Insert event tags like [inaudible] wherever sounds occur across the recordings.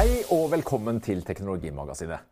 Hei og velkommen til Teknologimagasinet.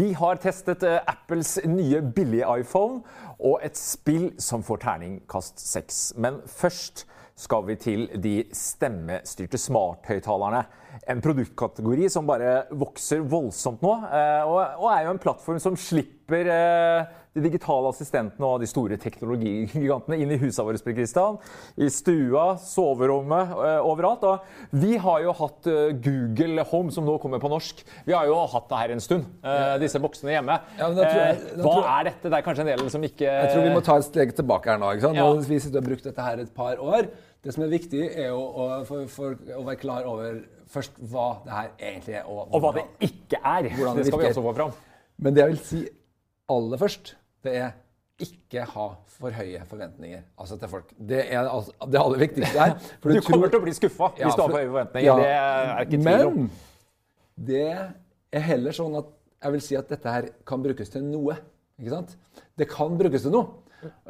Vi har testet eh, Apples nye billige iPhone og et spill som får terningkast seks. Men først skal vi til de stemmestyrte smarthøyttalerne. En produktkategori som bare vokser voldsomt nå, eh, og er jo en plattform som slipper eh, de digitale assistentene og de store teknologigigantene inn i husene våre. Kristian, I stua, soverommet, eh, overalt. Og vi har jo hatt eh, Google Home, som nå kommer på norsk. Vi har jo hatt det her en stund, eh, disse boksene hjemme. Ja, jeg- Hva jeg- er dette? Det er kanskje en del som ikke Jeg tror vi må ta et steg tilbake her nå. ikke sant? Ja. Nå, vi sitter og har brukt dette her et par år. Det som er viktig, er jo å, for, for å være klar over først hva det her egentlig er. Og, Og hva det ikke er. Det det skal vi også få fram. Men det jeg vil si aller først, det er ikke ha for høye forventninger altså til folk. Det er altså, det aller viktigste her. for Du kommer tror- til å bli skuffa Ja, hvis du har for- høye forventninger. Ja. Det er ikke tvil om. Men det er heller sånn at jeg vil si at dette her kan brukes til noe. Ikke sant? Det kan brukes til noe.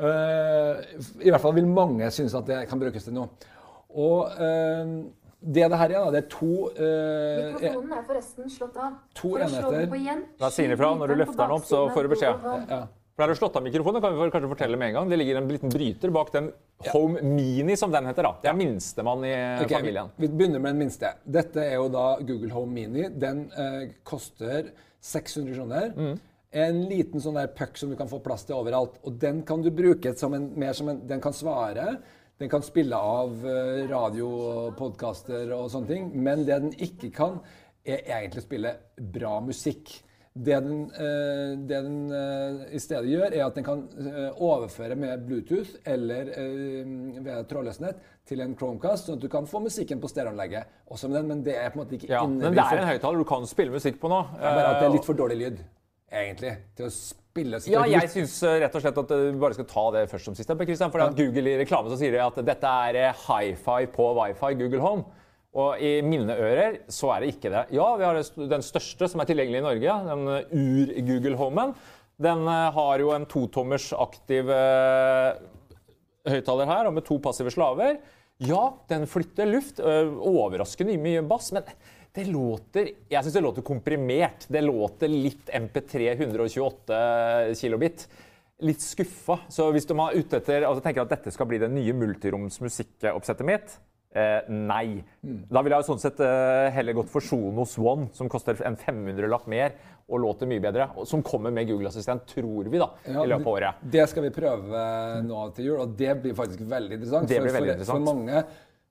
Uh, I hvert fall vil mange synes at det kan brukes til noe. Og uh, det det her er, da, det er to uh, Mikrofonen er forresten slått av. To enheter. igjen, Da sier den ifra. Når du løfter den opp, så får du beskjed. ja. For er det slått av mikrofonen, kan vi for- kanskje fortelle med en gang. Det ligger en liten bryter bak den Home Mini, som den heter. da. Det er minstemann i okay, familien. Vi begynner med den minste. Dette er jo da Google Home Mini. Den eh, koster 600 kroner. Mm. En liten sånn der puck som du kan få plass til overalt. Og den kan du bruke som en, mer som en Den kan svare. Den kan spille av eh, radio og podkaster og sånne ting. Men det den ikke kan, er egentlig å spille bra musikk. Det den, eh, det den eh, i stedet gjør, er at den kan eh, overføre med Bluetooth eller ved trådløst nett til en Chromecast, sånn at du kan få musikken på stereoanlegget. Også med den, men det er på en måte ikke Ja, innebygd men det er en høyttaler du kan spille musikk på nå. Bare at det er litt for dårlig lyd, egentlig, til å spille Ja, jeg syns rett og slett at vi bare skal ta det først som sist. For Google i reklame så sier de at dette er hi-fi på wifi, Google Home. Og i mine ører så er det ikke det. Ja, vi har den største som er tilgjengelig i Norge, den eh, ur-Google Homen. Den eh, har jo en totommers aktiv eh, høyttaler her, og med to passive slaver. Ja, den flytter luft. Overraskende mye bass, men det låter Jeg syns det låter komprimert. Det låter litt MP3 128 kilobit. Litt skuffa. Så hvis du er ute etter altså tenker at dette skal bli det nye multiroms musikkoppsettet mitt eh, nei. Da ville jeg jo sånn sett eh, heller gått for Sonos One, som koster en 500-lapp mer og låter mye bedre. Som kommer med Google Assistent, tror vi, da, Ja, i løpet av året. Det skal vi prøve nå til jul, og det blir faktisk veldig interessant. Det blir for, veldig for, interessant. for mange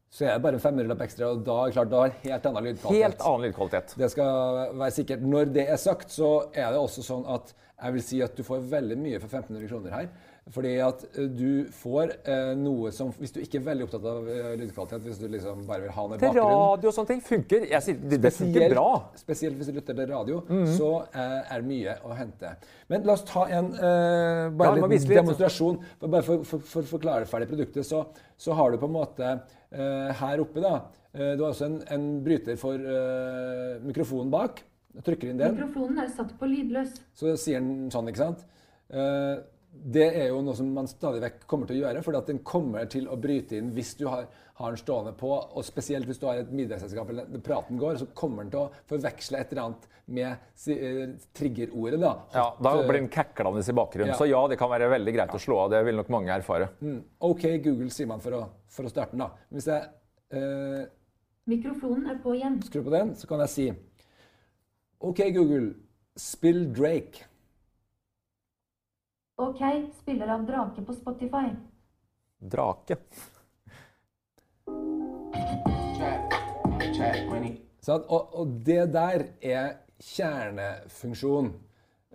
så er det bare en 500-lapp ekstra, og da er klart, da har helt annen lydkvalitet. Helt annen lydkvalitet. Det skal være sikkert. Når det er sagt, så er det også sånn at jeg vil si at du får veldig mye for 1500 kroner her. Fordi at eh, du får eh, noe som Hvis du ikke er veldig opptatt av eh, lydkvalitet, hvis du liksom bare vil ha den i Til bakgrunnen radio og sånne ting funker. Jeg sier, det, det funker bra. Spesielt hvis du lytter til radio, så eh, er det mye å hente. Men la oss ta en eh, bare Ja, liten litt. demonstrasjon. For, bare for, for, for å forklare ferdig produktet, så, så har du på en måte eh, her oppe da, eh, Du har også en, en bryter for eh, mikrofonen bak. Du trykker inn den, Mikrofonen er satt på lydløs. så sier den sånn, ikke sant? Det er jo noe som man stadig vekk kommer til å gjøre, for den kommer til å bryte inn hvis du har, har den stående på, og spesielt hvis du har et middagsselskap eller praten går, så kommer den til å forveksle et eller annet med si, eh, triggerordet. Da. Ja, da eh, blir den kaklende i bakgrunnen. Ja. Så ja, det kan være veldig greit å slå av. Det vil nok mange erfare. mm, OK Google, sier man for å, for å starte den. da. Hvis jeg eh, Mikrofonen er på igjen. Skru på den, så kan jeg si OK Google, spill Drake. OK, spiller av drake på Spotify. Drake. Sånn, Og, og det der er kjernefunksjon.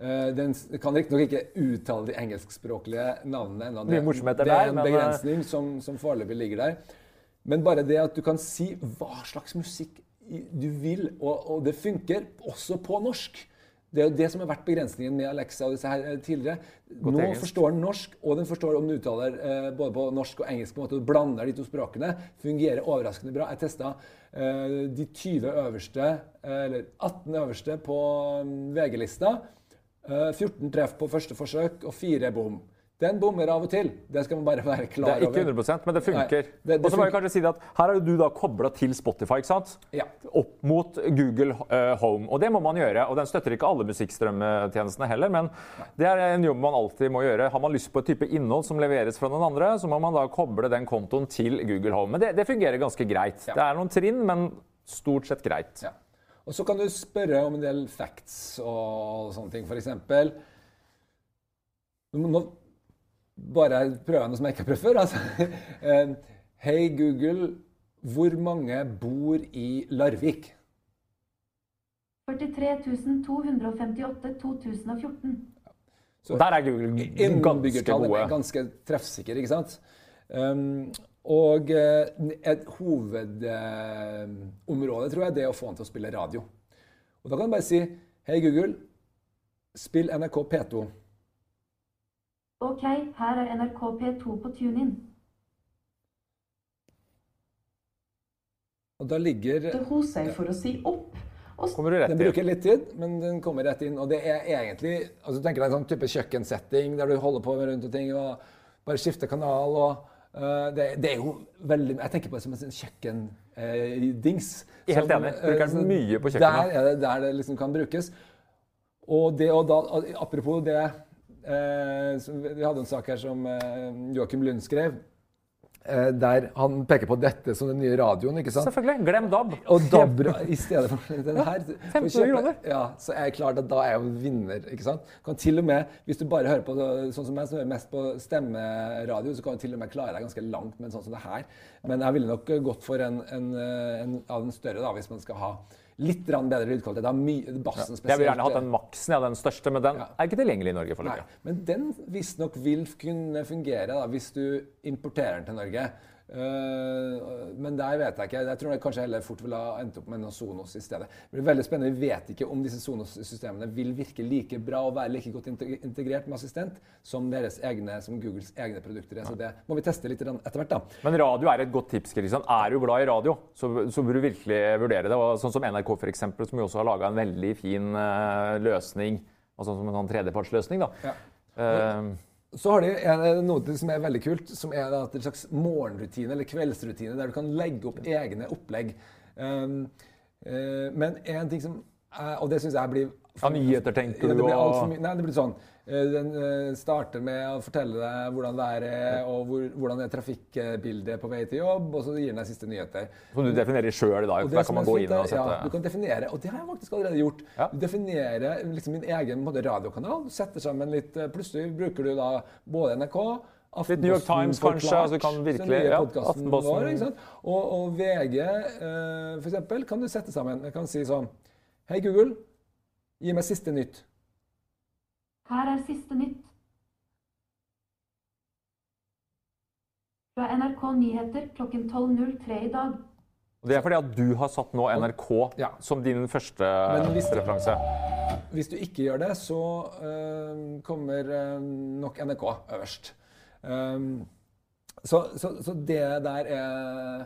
Eh, Den kan riktignok ikke uttale de engelskspråklige navnene ennå. Det, det er en men, eh, begrensning som, som foreløpig ligger der. Men bare det at du kan si hva slags musikk du vil, og, og det funker også på norsk. Det er det som har vært begrensningen med Alexa og disse her eh, tidligere. Nå engelsk. forstår den norsk, og den forstår om du uttaler eh, både på norsk og engelsk. på en måte, og blander de to språkene. Fungerer overraskende bra. Jeg testa eh, de 20 øverste, eh, eller 18 øverste på mm, VG-lista. Eh, 14 treff på første forsøk og 4 bom. Den bommer av og til. Det skal man bare være klar over. Det er ikke 100% men det funker. Nei, det- det og så må jeg kanskje si at Her jo du da kobla til Spotify ikke sant? Ja. opp mot Google eh, Home. Og det må man gjøre. Og den støtter ikke alle musikkstrømmetjenestene heller, men det er en jobb man alltid må gjøre. Har man lyst på et type innhold som leveres fra noen andre, så må man da koble den kontoen til Google Home. Men det, det fungerer ganske greit. Ja. Det er noen trinn, men stort sett greit. Ja. Og så kan du spørre om en del facts og sånne ting. Nå nå bare prøver jeg noe som jeg ikke har prøvd før. Altså. [laughs] Eh, Hei, Google. Hvor mange bor i Larvik? 43 258 2014. Så Der er Google ganske gode. er ganske treffsikker, ikke sant? Um, og eh, et hovedområde, tror jeg, det er å få han til å spille radio. Og da kan du bare si Hei, Google. Spill NRK P2. Ok, her er NRK P2 på TuneIn. Og da ligger Det hos seg for å si opp. Og Kommer du rett Den bruker litt tid, men den kommer rett inn. Og det er egentlig altså du tenker deg en sånn type kjøkkensetting der du holder på med rundt og ting og bare skifter kanal og uh, det, det er jo veldig Jeg tenker på det som en sånn kjøkkendings. Er helt enig. Bruker den mye på kjøkkenet. Der er det der det liksom kan brukes. Og det og da Apropos det eh, Vi hadde en sak her som eh, Joakim Lund skrev. Eh, der han peker på dette som den nye radioen. ikke sant? Selvfølgelig. Glem DAB. Og DAB i stedet for den her. for å 15 kjøpe- kroner. Ja, så er det klart at da er jeg jo vinner. ikke sant? Kan til og med, Hvis du bare hører på sånn som meg, som hører mest på stemmeradio, så kan du til og med klare deg ganske langt med en sånn som det her. Men jeg ville nok gått for en, en, en av den større, da, hvis man skal ha litt bedre lydkvalitet. av mye, bassen spesielt. Jeg ville gjerne hatt den maksen, ja, den største, men den Ja. er ikke tilgjengelig i Norge foreløpig. men den visstnok vil kunne fungere da, hvis du importerer den til Norge. Eh, men der vet jeg ikke. Jeg tror jeg kanskje heller fort ville ha endt opp med noen Sonos i stedet. Det blir veldig spennende. Vi vet ikke om disse Sonos-systemene vil virke like bra og være like godt integrert med assistent som, deres egne, som Googles egne produkter er. Så det må vi teste litt etter hvert. da. Men radio er et godt tips. Kristian. Er du glad i radio, så, så bør du virkelig vurdere det. Og sånn som NRK, for eksempel, som jo også har laga en veldig fin eh, løsning. Altså som en sånn tredjepartsløsning. da. Ja. Eh, Så har de noe som er veldig kult, som er en slags morgenrutine eller kveldsrutine der du kan legge opp egne opplegg. Um, uh, men en ting som er, Og det syns jeg blir Ja, nyheter, tenker ja, du, det blir alt og- for mye. Nei, det blir sånn. Eh, Den eh, starter med å fortelle deg hvordan været er, og hvor, hvordan er trafikkbildet på vei til jobb, og så gir den deg siste nyheter. som du definerer sjøl, da. Der kan man gå inn og sette Ja, du kan definere, og det har jeg faktisk allerede gjort. Ja. Du definerer liksom min egen måte, radiokanal. Du setter sammen litt eh, Plutselig bruker du da både NRK Litt New York Times, kanskje, altså kan virkelig- ja. Vår? Og, og VG, eh, for eksempel, kan du sette sammen. Jeg kan si sånn Hei, Google. Gi meg siste nytt. Her er siste nytt. Fra NRK Nyheter klokken 12.03 i dag. Og Det er fordi at du har satt nå NRK Ja. som din første hvis referanse. Hvis du ikke gjør det, så eh, kommer eh, nok NRK øverst. Um, så, så, så det der er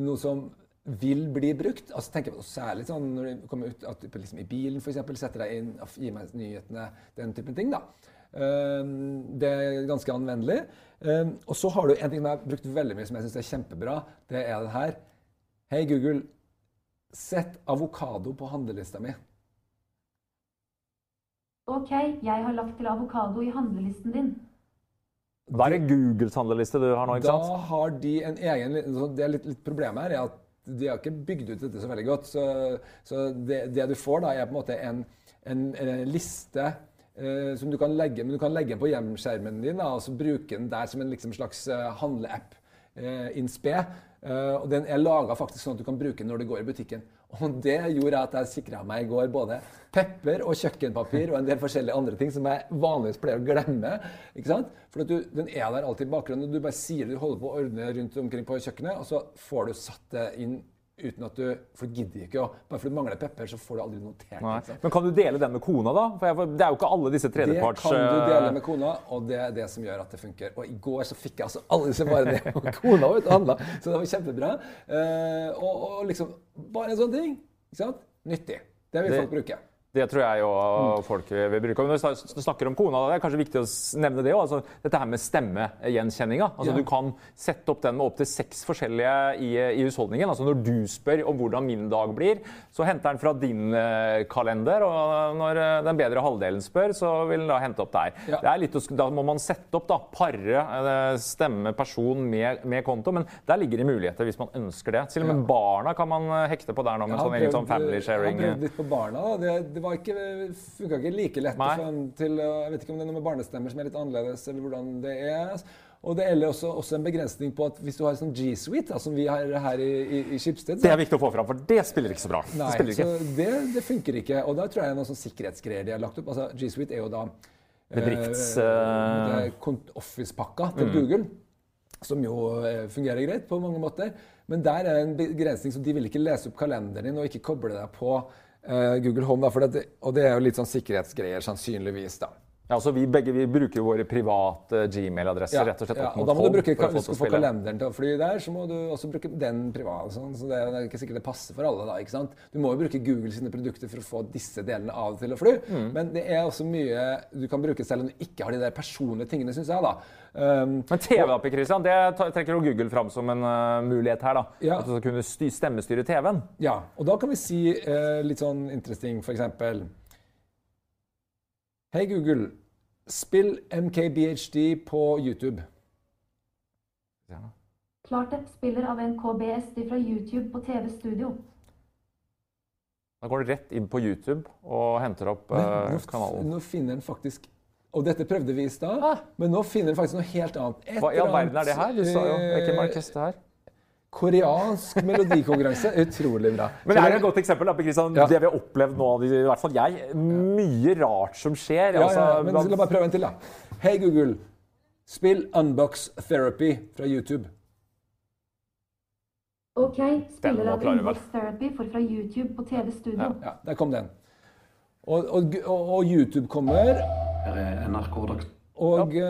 noe som vil bli brukt. Altså tenker jeg på Særlig sånn når du kommer ut at liksom i bilen eksempel, setter deg inn og gir meg nyhetene, den typen ting. da. Um, det er ganske anvendelig. Um, og så har du en ting som jeg har brukt veldig mye, som jeg syns er kjempebra. Det er det her. Hei, Google. Sett avokado på handlelista mi. Ok, jeg har lagt til avokado i handlelisten din. Da er det Googles handleliste du har nå, ikke Da sant? har de en egen Det er litt, litt problemet her er at de har ikke bygd ut dette så veldig godt. Så, så det, det du får da, er på en måte en, en, en liste eh, som du kan legge men du kan legge på hjemskjermen din da, og så bruke den der som en liksom, slags eh, handleapp eh, in spe. Eh, og den er laga faktisk sånn at du kan bruke den når du går i butikken. Og det gjorde at jeg sikra meg i går både pepper og kjøkkenpapir og en del forskjellige andre ting som jeg vanligvis pleier å glemme. ikke sant? For du, den er der alltid i bakgrunnen. Du bare sier du holder på å ordne rundt omkring på kjøkkenet, og så får du satt det inn uten at du For du gidder ikke å Bare fordi du mangler pepper, så får du aldri notert det. Men kan du dele den med kona, da? For det er jo ikke alle disse tredjeparts Det kan du dele eh, med kona, og det er det som gjør at det funker. Og i går så fikk jeg altså alle disse varene med og kona var ute og handla, så det var kjempebra. Eh, og, og liksom Bare en sånn ting. Ikke sant? Nyttig. Det vil folk bruke. Det tror jeg jo folk vil bruke. Men når du snakker om kona, det er kanskje viktig å nevne det òg. Altså, dette her med stemmegjenkjenninga. Altså, Ja. Du kan sette opp den med opptil seks forskjellige i, i husholdningen. Altså, når du spør om hvordan min dag blir, så henter den fra din eh, kalender. Og når eh, den bedre halvdelen spør, så vil den da hente opp der. Ja. Det er litt, da må man sette opp, da, pare eh, stemme person med, med konto. Men der ligger det muligheter hvis man ønsker det. Til og med barna kan man eh, hekte på der nå med har sånn egen sånn family sharing. Jeg har prøvd litt på barna. da. Det, det var ikke, funka ikke like lett. å Nei. få dem til, jeg vet ikke om det er noe med barnestemmer som er litt annerledes, eller hvordan det er. Og det gjelder også, også en begrensning på at hvis du har sånn G-Suite, da, som vi har her i, i, i Schibsted Det er viktig å få fram, for det spiller ikke så bra. Nei, det ikke. så det, det funker ikke. Og da tror jeg det er noen sånn sikkerhetsgreier de har lagt opp. Altså, G Suite er jo da eh, Bedrifts, det eh, kont- Office-pakka til Google, som jo eh, fungerer greit på mange måter. Men der er en begrensning, som de vil ikke lese opp kalenderen din og ikke koble deg på eh, Google Home. Da, det, og det er jo litt sånn sikkerhetsgreier, sannsynligvis. da. Ja, altså vi, begge, vi bruker jo våre private Gmail-adresser rett og slett ja, og da må du bruke, for Hvis du skal få kalenderen til å fly der, så må du også bruke den privat. Sånn, så det er ikke sikkert det passer for alle. da, ikke sant? Du må jo bruke Google sine produkter for å få disse delene av det til å fly. Mm. Men det er også mye du kan bruke selv om du ikke har de der personlige tingene, syns jeg. da. Um, Men TV-app, Christian, det trekker jo Google fram som en uh, mulighet her. da. Ja. At du skal kunne stemmestyre TV-en. ja, og da kan vi si uh, litt sånn interesting, for eksempel Hei, Google. Spill MKBHD på YouTube. Ja. Klartep Spiller av NKBSD fra YouTube på TV Studio. Da går du rett inn på YouTube og henter opp Men eh, nå, kanalen. nå finner den faktisk Og dette prøvde vi i stad, Ah. men nå finner den faktisk noe helt annet. Et Hva i all verden er det her? Du sa jo det er ikke Marquez, det her. Koreansk melodikonkurranse. Utrolig bra. Men det er et godt eksempel. da, Christian, Ja. Det vi har opplevd nå, i hvert fall jeg. Mye rart som skjer. Ja, ja, altså, men la meg prøve en til, da. Hei, Google. Spill Unbox Therapy fra YouTube. OK. Spiller av Unbox Therapy for fra YouTube på TV Studio. Ja, der kom den. Og, og, og, YouTube kommer. Her er NRK. Og, ja.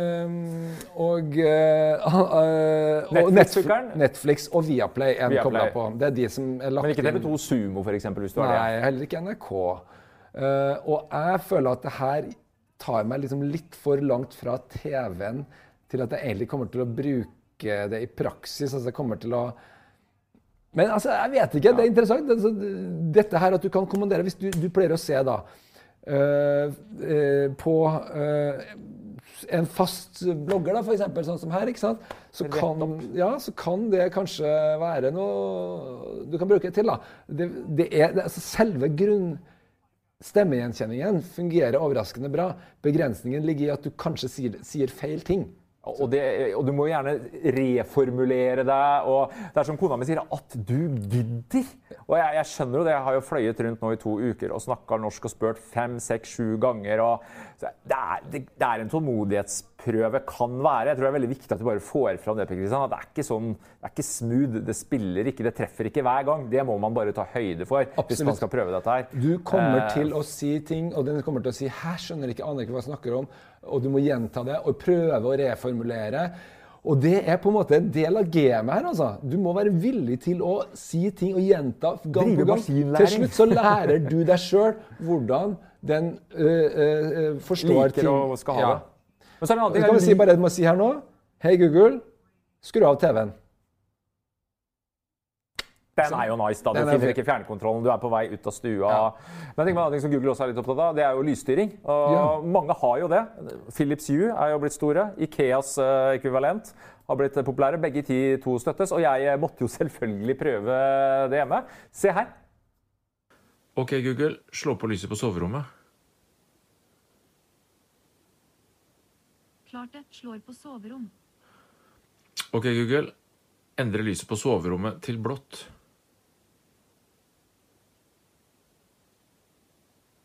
og, eh, [laughs] eh, og? Netflix, og Viaplay er Viaplay. kobla på. Det er de som er lagt Men ikke inn. TV2 Sumo, det. Nei, heller ikke NRK. Eh, og jeg føler at det her tar meg liksom litt for langt fra TV-en til at jeg egentlig kommer til å bruke det i praksis. Altså jeg kommer til å Men altså, jeg vet ikke. Det er interessant. Altså, dette her at du kan kommandere Hvis du, du pleier å se da uh, uh, på eh, en fast blogger, da, for eksempel, sånn som her, ikke sant? Så, kan, ja, så kan det kanskje være noe du kan bruke det til. da. Det, det er, det, altså selve grunn... Stemmegjenkjenningen fungerer overraskende bra. Begrensningen ligger i at du kanskje sier, sier feil ting. Og, det, og du må gjerne reformulere deg. og Det er som kona mi sier, at du gidder. Og jeg, jeg skjønner jo det. Jeg har jo fløyet rundt nå i to uker og snakka norsk og spurt fem, seks, sju ganger. det, er, det, det er en tålmodighetsprøve, kan være. Jeg tror det er veldig viktig at du bare får fram det. Kristian, at det er ikke sånn, det er ikke smooth. Det spiller ikke, det treffer ikke hver gang. Det må man bare ta høyde for hvis man skal prøve dette her. Du kommer Eh, til å si ting, og den kommer til å si 'hæ, skjønner ikke, aner ikke hva jeg snakker om', og du må gjenta det og prøve å reformulere. Og det er på en måte en del av gamet her, altså. Du må være villig til å si ting og gjenta gang på gang. Til slutt så lærer du deg sjøl hvordan den øh, øh, forstår liker ting. og skal ha det. Men så er det en annen ting. kan vi jeg si bare det må si her nå. Hei, Google. Skru av TV-en. Den er jo nice, da. Du er finner fin. ikke fjernkontrollen, du er på vei ut av stua. Ja. Men jeg tenker meg en ting som Google også er litt opptatt av, det er jo lysstyring. Og Ja. Mange har jo det. Philips Hue er jo blitt store. Ikeas eh, ekvivalent har blitt populære. Begge ti to støttes. Og jeg eh, måtte jo [laughs] selvfølgelig prøve det hjemme. Se her. Ok, Google, slå på lyset på soverommet. Klart det. Slår på soverom. Ok, Google, endre lyset på soverommet til blått.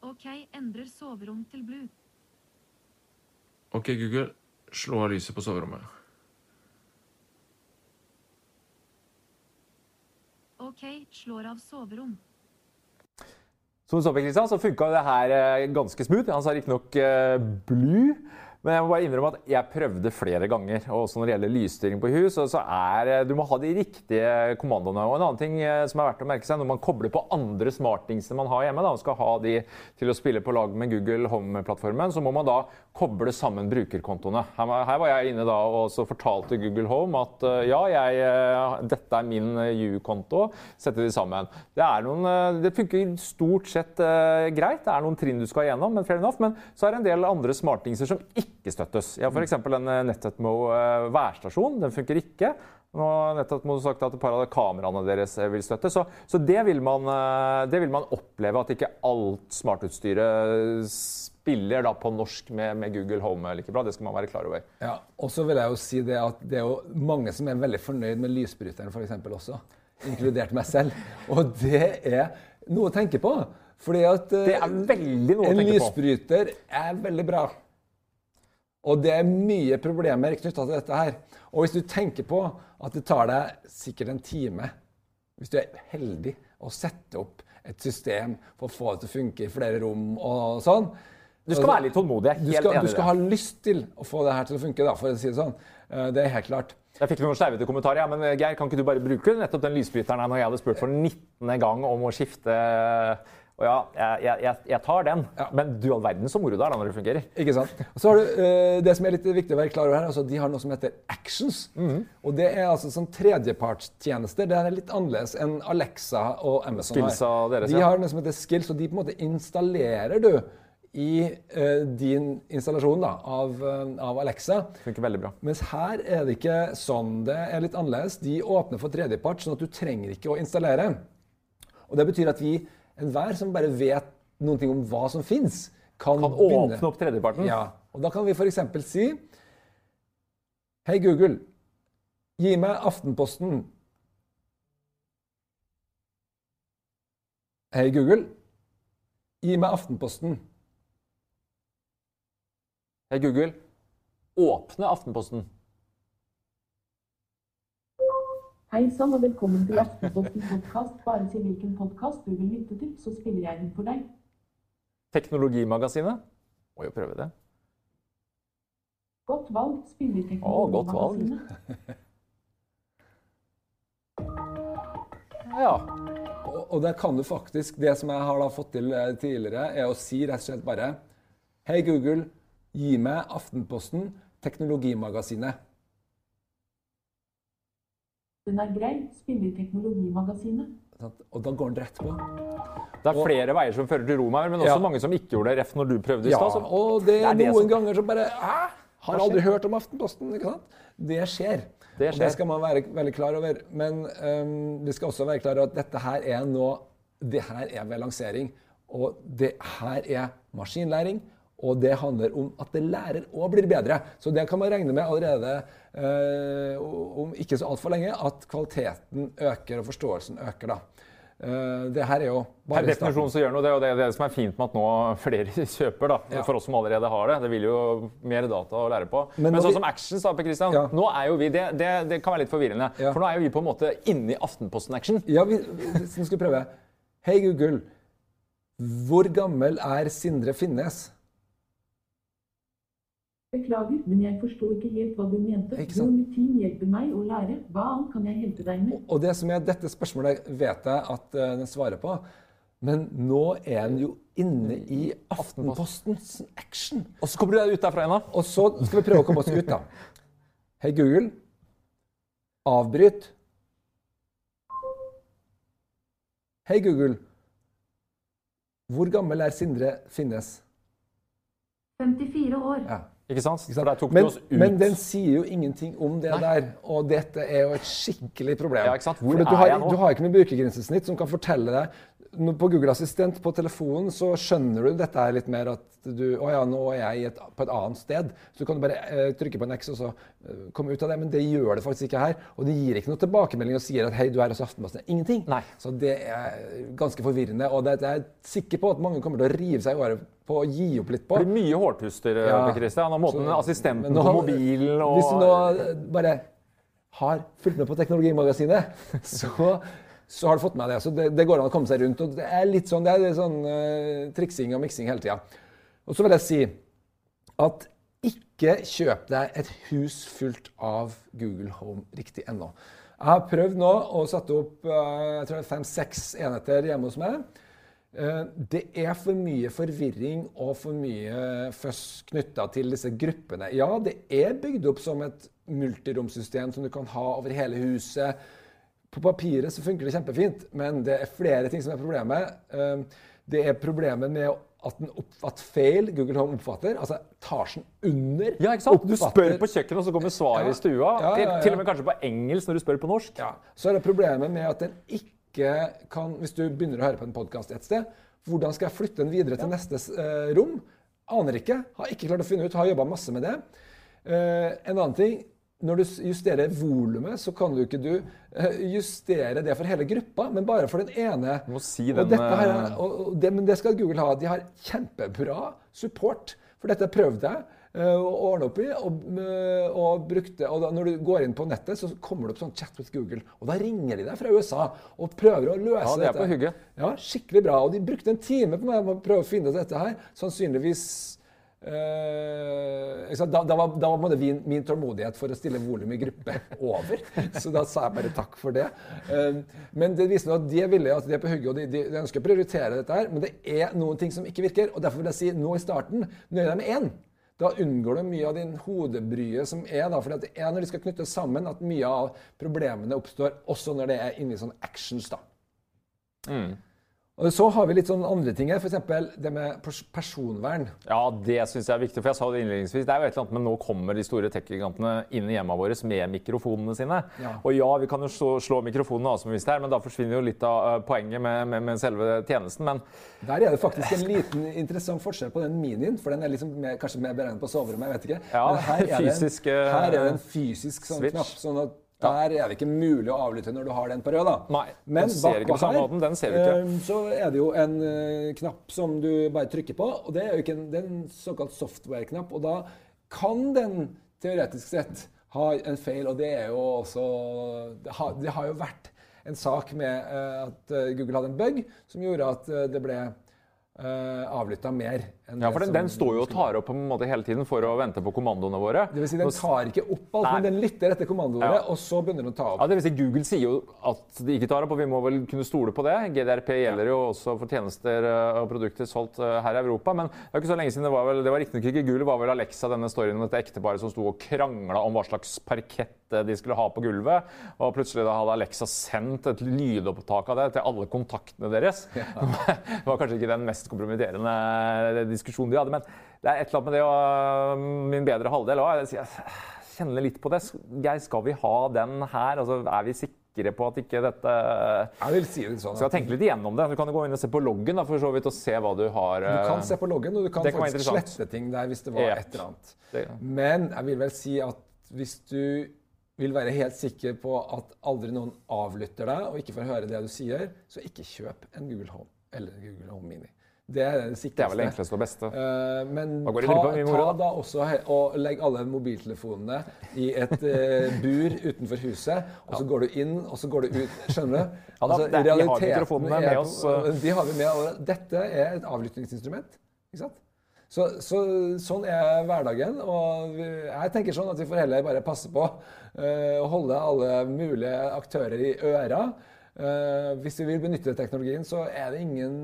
OK, endrer soverom til blue. Ok, Google, slå av lyset på soverommet. OK, slår av soverom. Som du så, Kristian, så funka det her eh, ganske smooth. Han sa riktignok uh, blue. Men jeg må bare innrømme at jeg prøvde flere ganger. Og også når det gjelder lysstyring på hus, så er eh, du må ha de riktige kommandoene. Og en annen ting eh, som er verdt å merke seg, når man kobler på andre smartdingsene man har hjemme, da, og skal ha de til å spille på lag med Google Home-plattformen, så må man da koble sammen brukerkontoene. Her, var- jeg inne da og så fortalte Google Home at eh, ja, jeg, dette er min U-konto, sette de sammen. Det, noen, det funker stort sett greit. Det er noen trinn du skal gjennom, men. Men så er det en del andre smartdingser som ikke støttes. Ja, F.eks. en eh, Netatmo eh, værstasjon. Den funker ikke. Nå har Netatmo sagt at et par av kameraene deres eh, vil støtte. Så, så det, vil man, det vil man oppleve, at ikke alt smartutstyret spiller da på norsk med, med Google Home like bra. Det skal man være klar over. Ja, og så vil jeg jo si det at det er jo mange som er veldig fornøyd med lysbryteren eksempel også, inkludert meg selv. [laughs] Og det er noe å tenke på. Fordi at Det er veldig noe å en tenke på. lysbryter er veldig bra. Og det er mye problemer knytta til dette her. Og hvis du tenker på at det tar deg sikkert en time, hvis du er heldig, å sette opp et system for å få det til å funke i flere rom og sånn Du skal være litt tålmodig. Er du helt skal, du skal ha lyst til å få det her til å funke, da, for å si det sånn. Eh, Det er helt klart. Jeg fikk noen sleivete kommentarer. Ja, men eh, Geir, kan ikke du bare bruke nettopp den lysbryteren her når jeg hadde spurt for 19. gang om å skifte Og ja, jeg, jeg- jeg, tar den. Men du all verden så moro det er da når det fungerer. Ikke sant? Så har du uh, Det som er litt viktig å være klar over her, altså, de har noe som heter Actions. Mhm. Og det er altså sånn tredjepartstjenester. Det er litt annerledes enn Alexa og Amazon Skills har. deres, de har noe som heter Skills, og de på en måte installerer du i uh, din installasjon da, av, uh, av Alexa. Funker veldig bra. Mens her er det ikke sånn. Det er litt annerledes. De åpner for tredjepart, sånn at du trenger ikke å installere. Og det betyr at vi, enhver som bare vet noen ting om hva som fins, kan, Kan begynne åpne opp tredjeparten. Ja. Og da kan vi f.eks. si Hei, Google. Gi meg Aftenposten. Hei, Google. Gi meg Aftenposten. Hei, Google. Åpne Aftenposten. Hei sann og velkommen til Aftenposten podkast. Bare si hvilken podkast du vil lytte til, så spiller jeg den for deg. Teknologimagasinet. Må jo prøve det. Godt valg, spiller i Å, godt valg. Teknologimagasinet. Ja. Og, og der kan du faktisk Det som jeg har da fått til eh, tidligere, er å si rett og slett bare Hei, Google. Gi meg Aftenposten, Teknologimagasinet. Den er grei, spiller i Teknologimagasinet. Og da går den rett på. Det er flere veier som fører til Roma, her, men også Ja. mange som ikke gjorde det ref når du prøvde i Ja, stad. og det er det er det noen som- ganger som bare Hæ? Har aldri hørt om Aftenposten. ikke sant? Det skjer. Det Og skjer. det skal man være veldig klar over. Men um, vi skal også være klar over at dette her er nå Det her er ved lansering. Og det her er maskinlæring. Og det handler om at det lærer òg blir bedre. Så det kan man regne med allerede eh, om ikke så altfor lenge, at kvaliteten øker og forståelsen øker. da. Uh, det her er jo bare starten. definisjon så gjør noe det, og det er det som er fint med at nå flere [laughs] kjøper. da, Ja. For oss som allerede har det. Det vil jo mer data å lære på. Men Men, sånn vi- som Actions, da, Per Christian, Ja. nå er jo vi, det, det, det kan være litt forvirrende. Ja. For nå er jo vi på en måte inne i Aftenposten-action. Ja, vi, vi skal prøve. Hei, Google. Hvor gammel er Sindre Finnes? Beklager, men jeg forsto ikke helt hva du mente. Ikke sant? team hjelper meg å lære. Hva annet kan jeg hjelpe deg med? Og det som er dette spørsmålet vet jeg at eh, den svarer på. Men nå er den jo inne i Aftenpostens action. Og så kommer du deg ut derfra igjen, da. Og så skal vi prøve å komme oss ut, da. Hei, Google. Avbryt. Hei, Google. Hvor gammel er Sindre Finnes? 54 år. Ja. Ikke sant? Ikke sant? men, men den sier jo ingenting om det Nei. der. Og dette er jo et skikkelig problem. Ja, For du, har, du har ikke noe brukergrensesnitt som kan fortelle deg På Google Assistent på telefonen så skjønner du dette her litt mer at du Å ja, nå er jeg et, på et annet sted. Så du kan bare eh, trykke på en X og så eh, komme ut av det. Men det gjør det faktisk ikke her. Og det gir ikke noe tilbakemelding og sier at hei, du er hos Aftenposten. Ingenting. Nei. Så det er ganske forvirrende. Og det, jeg er sikker på at mange kommer til å rive seg i håret på å gi opp litt på. Det blir mye hårpuster, Ja. Per Christian. Og måten Så- assistenten nå på mobilen og Hvis du nå eh, bare har fulgt med på Teknologimagasinet, [laughs] så, så har du fått med det. Så det, det går an å komme seg rundt. Og det er litt sånn, det er litt sånn uh, triksing og miksing hele tida. Og så vil jeg si at ikke kjøp deg et hus fullt av Google Home riktig ennå. Jeg har prøvd nå å sette opp eh, fem-seks enheter hjemme hos meg. Eh, Det er for mye forvirring og for mye føss knytta til disse gruppene. Ja, det er bygd opp som et multiromsystem som du kan ha over hele huset. På papiret så funker det kjempefint, men det er flere ting som er problemet. Eh, Det er problemet med at, den at feil Google Home oppfatter, altså etasjen under Ja, ikke sant? Du spør på kjøkkenet, og så kommer svaret Ja. i stua. Ja, ja. Til, til og med kanskje på engelsk når du spør på norsk. Ja. Så er det problemet med at den ikke kan Hvis du begynner å høre på en podkast et sted, hvordan skal jeg flytte den videre til neste eh, rom? Aner ikke. Har ikke klart å finne ut. Har jobba masse med det. Eh, en annen ting. Når du justerer volumet, så kan du ikke du eh, justere det for hele gruppa, men bare for den ene. Du må si den, her, eh, og, og det, men det skal Google ha. De har kjempebra support. For dette prøvde jeg eh, å ordne opp i. Og, eh, og brukte, og da, når du går inn på nettet, så kommer det opp sånn chat with Google. Og da ringer de deg fra USA og prøver å løse Ja, det er dette. på hygge. Ja, skikkelig bra. Og de brukte en time på meg å prøve å finne ut dette her. Sannsynligvis eh, da, da var, da var min, min tålmodighet for å stille volum i gruppe [laughs] over. Så da sa jeg bare takk for det. Eh, men det viser at de er villige, at de er på hugget, og de, de, de ønsker å prioritere dette her. Men det er noen ting som ikke virker. Og derfor vil jeg si nå i starten, nøye deg med én. Da unngår du mye av din hodebryet som er da, for det er når de skal knyttes sammen at mye av problemene oppstår, også når det er inne i sånn actions. da. Og så har vi litt sånn andre ting her, f.eks. det med personvern. Ja, det syns jeg er viktig. For jeg sa det innledningsvis. Det er jo et eller annet, men nå kommer de store tech-gigantene inn i hjemmene våre med mikrofonene sine. Ja. Og ja, vi kan jo slå, slå mikrofonene av som vi visste her, men da forsvinner jo litt av eh, poenget med, med, med selve tjenesten. Men Der er det faktisk en liten interessant forskjell på den minien, for den er liksom mer, kanskje mer beregnet på soverommet. jeg vet ikke. Ja, Men her er, det fysisk, en, eh, her er det en fysisk sånn switch. knapp. sånn at der er det ikke mulig å avlytte når du har den på rød. da. Nei, Men den ser ikke på bakpå her, måten, den ser vi ikke. eh, så er det jo en eh, knapp som du bare trykker på. og Det er jo ikke en, det er en såkalt software-knapp. og da kan den teoretisk sett ha en feil, og det er jo også Det har, det har jo vært en sak med eh, at Google hadde en bug som gjorde at det ble avlytta mer. Ja, for den, den står jo og tar opp på en måte hele tiden for å vente på kommandoene våre. Det vil si, den tar ikke opp alt, Nei. men den lytter etter kommandoene, Ja. og så begynner den å ta opp. Ja, det vil si Google sier jo at de ikke tar opp, og vi må vel kunne stole på det. GDRP gjelder jo også for tjenester eh, og produkter solgt eh, her i Europa. Men det er ikke så lenge siden det var vel, det var riktignok ikke Google, var vel Alexa, denne storyen om dette ekteparet som sto og krangla om hva slags parkett eh, de skulle ha på gulvet. Og plutselig da hadde Alexa sendt et lydopptak av det til alle kontaktene deres. [laughs] det var kanskje ikke den mest kompromitterende diskusjonen de hadde, men det er et eller annet med det og min bedre halvdel òg. Jeg kjenner litt på det. Geir, skal vi ha den her? Altså, er vi sikre på at ikke dette Jeg vil si det sånn. Skal jeg tenke litt igjennom det? Du kan gå inn og se på loggen da, for så vidt og se hva du har. Du kan eh, se på loggen, og du kan faktisk kan slette ting der hvis det var et eller annet. Men jeg vil vel si at hvis du vil være helt sikker på at aldri noen avlytter deg og ikke får høre det du sier, så ikke kjøp en Google Home eller en Google Home Mini. Det er det sikreste. Det er vel det enkleste og beste. Uh, men ta, ta da. også og legg alle mobiltelefonene i et uh, bur utenfor huset, og så går du inn, og så går du ut. Skjønner du? Ja, da, det- vi har mikrofonene med oss. De har vi med, og dette er et avlyttingsinstrument. Ikke sant? Så, så, sånn er hverdagen. Og vi, jeg tenker sånn at vi får heller bare passe på eh, å holde alle mulige aktører i øra. Eh, hvis vi vil benytte teknologien, så er det ingen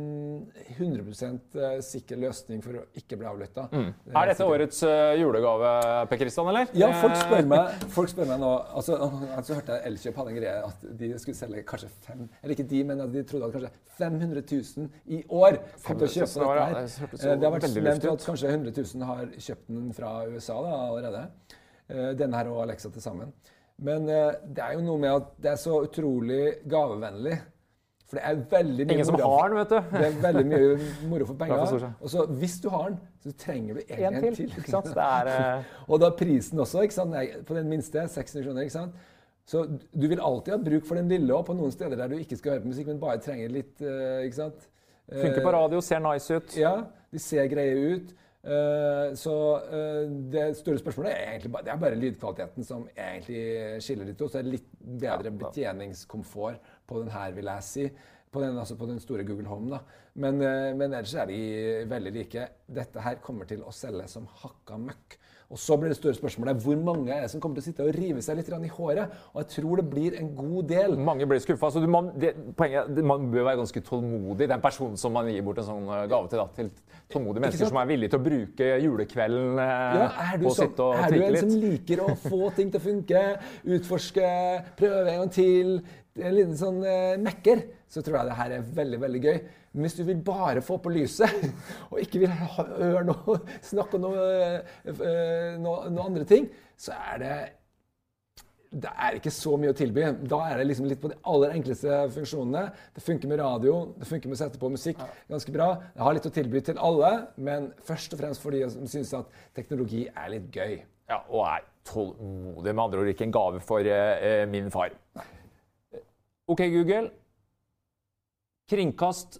100 sikker løsning for å ikke bli avlytta. Mm. Er dette årets eh, julegave, Per Kristian, eller? Ja, folk spør meg, [laughs] folk spør meg nå altså, altså hørte jeg Elkjøp hadde en greie at de skulle selge kanskje fem Eller ikke de, men de trodde at kanskje 500 000 i år kom til å kjøpe dette her. det Eh, har vært nevnt at kanskje 100 000 har kjøpt den fra USA da, allerede. Eh, Denne her og Alexa til sammen. Men eh, det er jo noe med at det er så utrolig gavevennlig. For det er veldig mye Ingen som moro- har den, vet du. Det er veldig mye moro for [laughs] penger. Og så hvis du har den, så trenger du egentlig En til. Ikke sant? Det er uh... [laughs] og da prisen også, ikke sant? Nei, på den minste, 600 kroner. ikke sant? Så du vil alltid ha bruk for den lille òg, på noen steder der du ikke skal høre på musikk, men bare trenger litt eh, ikke sant? Funker på radio, ser nice ut. Ja, de ser greie ut. Eh, så eh, det store spørsmålet er egentlig bare, det er bare lydkvaliteten som egentlig skiller de to. Så det er litt bedre betjeningskomfort på den her, vil jeg si. På den, altså på den store Google Home. da. Men, eh, men ellers er de veldig like. Dette her kommer til å selge som hakka møkk. Og så blir det store spørsmålet hvor mange er det som kommer til å sitte og rive seg litt i håret. Og jeg tror det blir en god del. Mange blir skuffa. Så du, man, det, poenget, man bør være ganske tålmodig. Den personen som man gir bort en sånn eh, gave til. Da, til tålmodige mennesker som er villige til å bruke julekvelden eh, Ja, på å sånn, sitte og er du en som liker å få [laughs] ting til å funke, utforske, prøve en gang til, en liten sånn uh, mekker, så tror jeg det her er veldig veldig gøy. Men hvis du vil bare få på lyset, [laughs] og ikke vil høre noe [laughs] snakke om noe, eh, noe, noe andre ting, så er det det er ikke så mye å tilby. Da er det liksom litt på de aller enkleste funksjonene. Det funker med radio, det funker med å sette på musikk ganske bra. Det har litt å tilby til alle, men først og fremst for de som syns at teknologi er litt gøy. Ja, og er tålmodig. Med andre ord ikke en gave for eh, eh, min far. OK, Google. Kringkast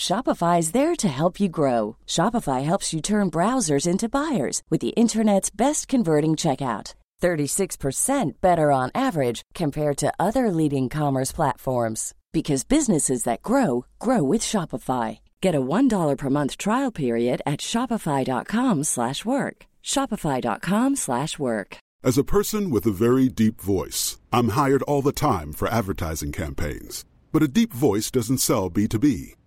Shopify is there to help you grow. Shopify helps you turn browsers into buyers with the internet's best converting checkout. 36% better on average compared to other leading commerce platforms because businesses that grow grow with Shopify. Get a $1 per month trial period at shopify.com/work. shopify.com/work. As a person with a very deep voice, I'm hired all the time for advertising campaigns. But a deep voice doesn't sell B2B,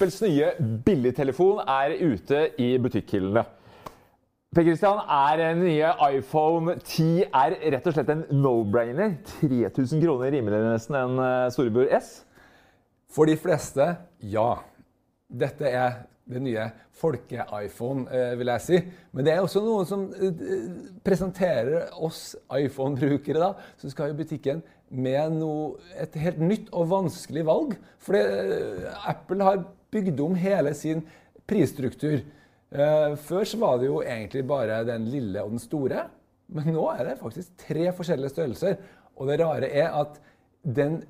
Apples nye billigtelefon er ute i butikkhyllene. Per Christian, er den nye iPhone 10R rett og slett en no-brainer? 3000 kroner rimeligere nesten enn eh, storebror S? For de fleste, ja. Dette er det nye folke-iPhone, eh, vil jeg si. Men det er også noen som eh, presenterer oss iPhone-brukere som skal i butikken, med noe, et helt nytt og vanskelig valg. For Apple har bygd om hele sin prisstruktur. Eh, før så var det jo egentlig bare den lille og den store. Men nå er det faktisk tre forskjellige størrelser. Og det rare er at den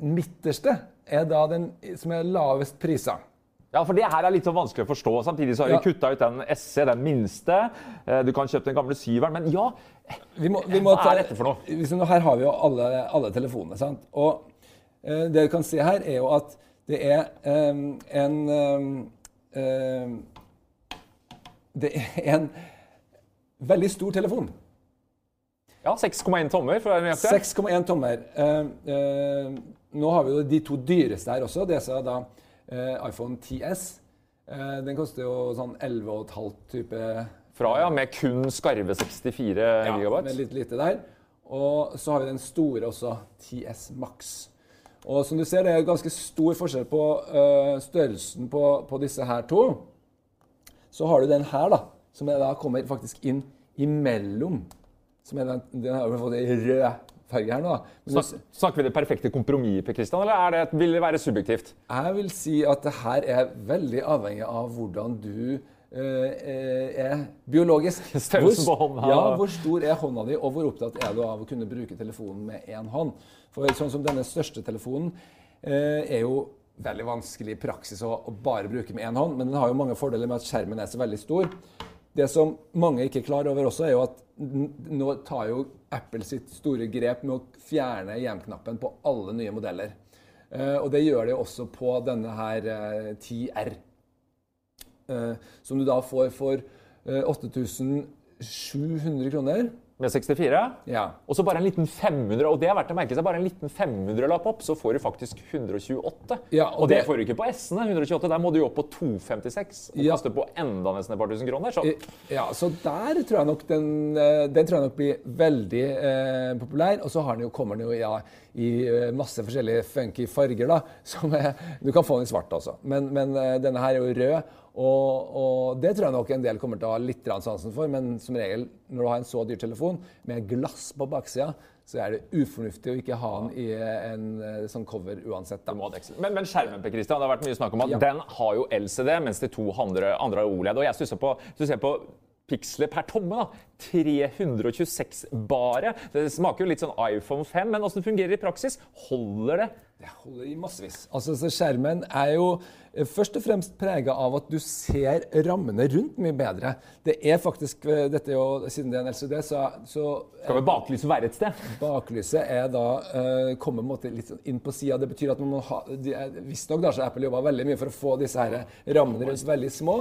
midterste er da den som er lavest prisa. Ja, for det her er litt så vanskelig å forstå. Samtidig så har Ja. vi kutta ut den SC, den minste. Eh, Du kan kjøpe den gamle syveren, men ja Vi må, vi må Hva er dette for noe? Her har vi jo alle, alle telefonene. sant? Og eh, det du kan se her, er jo at det er um, en um, Det er en veldig stor telefon. Ja, 6,1 tommer, for å være nøyaktig. 6,1 tommer. Nå har vi jo de to dyreste her også. Det er da eh, iPhone 10S. Eh, den koster jo sånn 11,5 type Fra, ja, med kun skarve 64 Ja, gigabyte. med litt lite der. Og så har vi den store også, 10S Max. Og som du ser, det er ganske stor forskjell på uh, størrelsen på, på disse her to. Så har du den her, da, som er da kommer faktisk inn imellom. Som er den, den har fått en rød farge her nå. Men du, snakker vi det perfekte kompromisset, Per Christian, eller er det, vil det være subjektivt? jeg vil si at det her er veldig avhengig av hvordan du øh, er biologisk. [laughs] Hvor- hånda. Ja, hvor stor er hånda di, og hvor opptatt er du av å kunne bruke telefonen med én hånd? For sånn som denne største telefonen eh, er jo veldig vanskelig i praksis å, bare bruke med én hånd, men den har jo mange fordeler med at skjermen er så veldig stor. Det som mange ikke er klar over også, er jo at nå tar jo Apple sitt store grep med å fjerne hjem-knappen på alle nye modeller. Eh, og det gjør de også på denne her eh, 10R. Eh, som du da får for eh, 8700 kroner. Med 64. Ja. Og så bare en liten 500, og det er verdt å merke seg, bare en liten 500-lapp opp, så får du faktisk 128. Ja, og, og det det- får du ikke på S-ene. 128, Der må du jo opp på 256. Og Ja. koster på enda nesten et par tusen kroner. Så Ja, så der tror jeg nok den, eh, den tror jeg nok blir veldig eh, populær. Og så har den jo, kommer den jo ja, i eh, masse forskjellige funky farger, da. [laughs] Som du kan få den i svart også. Men, men eh, denne her er jo rød. Og, og det tror jeg nok en del kommer til å ha litt sansen for. Men som regel, når du har en så dyr telefon med glass på baksida, så er det ufornuftig å ikke ha den i en eh, sånn cover uansett. Men, men skjermen på Christian, det har vært mye snakk om at Ja. den har jo LCD, mens de to andre, andre har OLED. Og jeg stusser på, hvis du ser på piksler per tomme, da. 326 bare. Det smaker jo litt sånn iPhone 5, men åssen fungerer det i praksis? Holder det? Det holder i massevis. Altså, så skjermen er jo eh, først og fremst prega av at du ser rammene rundt mye bedre. Det er faktisk eh, dette jo, Siden det er en LCD, så, så Skal vel baklyset være et sted? Baklyset er da, uh, kommer på en måte litt sånn inn på sida. Det betyr at man må ha Visstnok har Apple jobba veldig mye for å få disse her rammene rundt veldig små.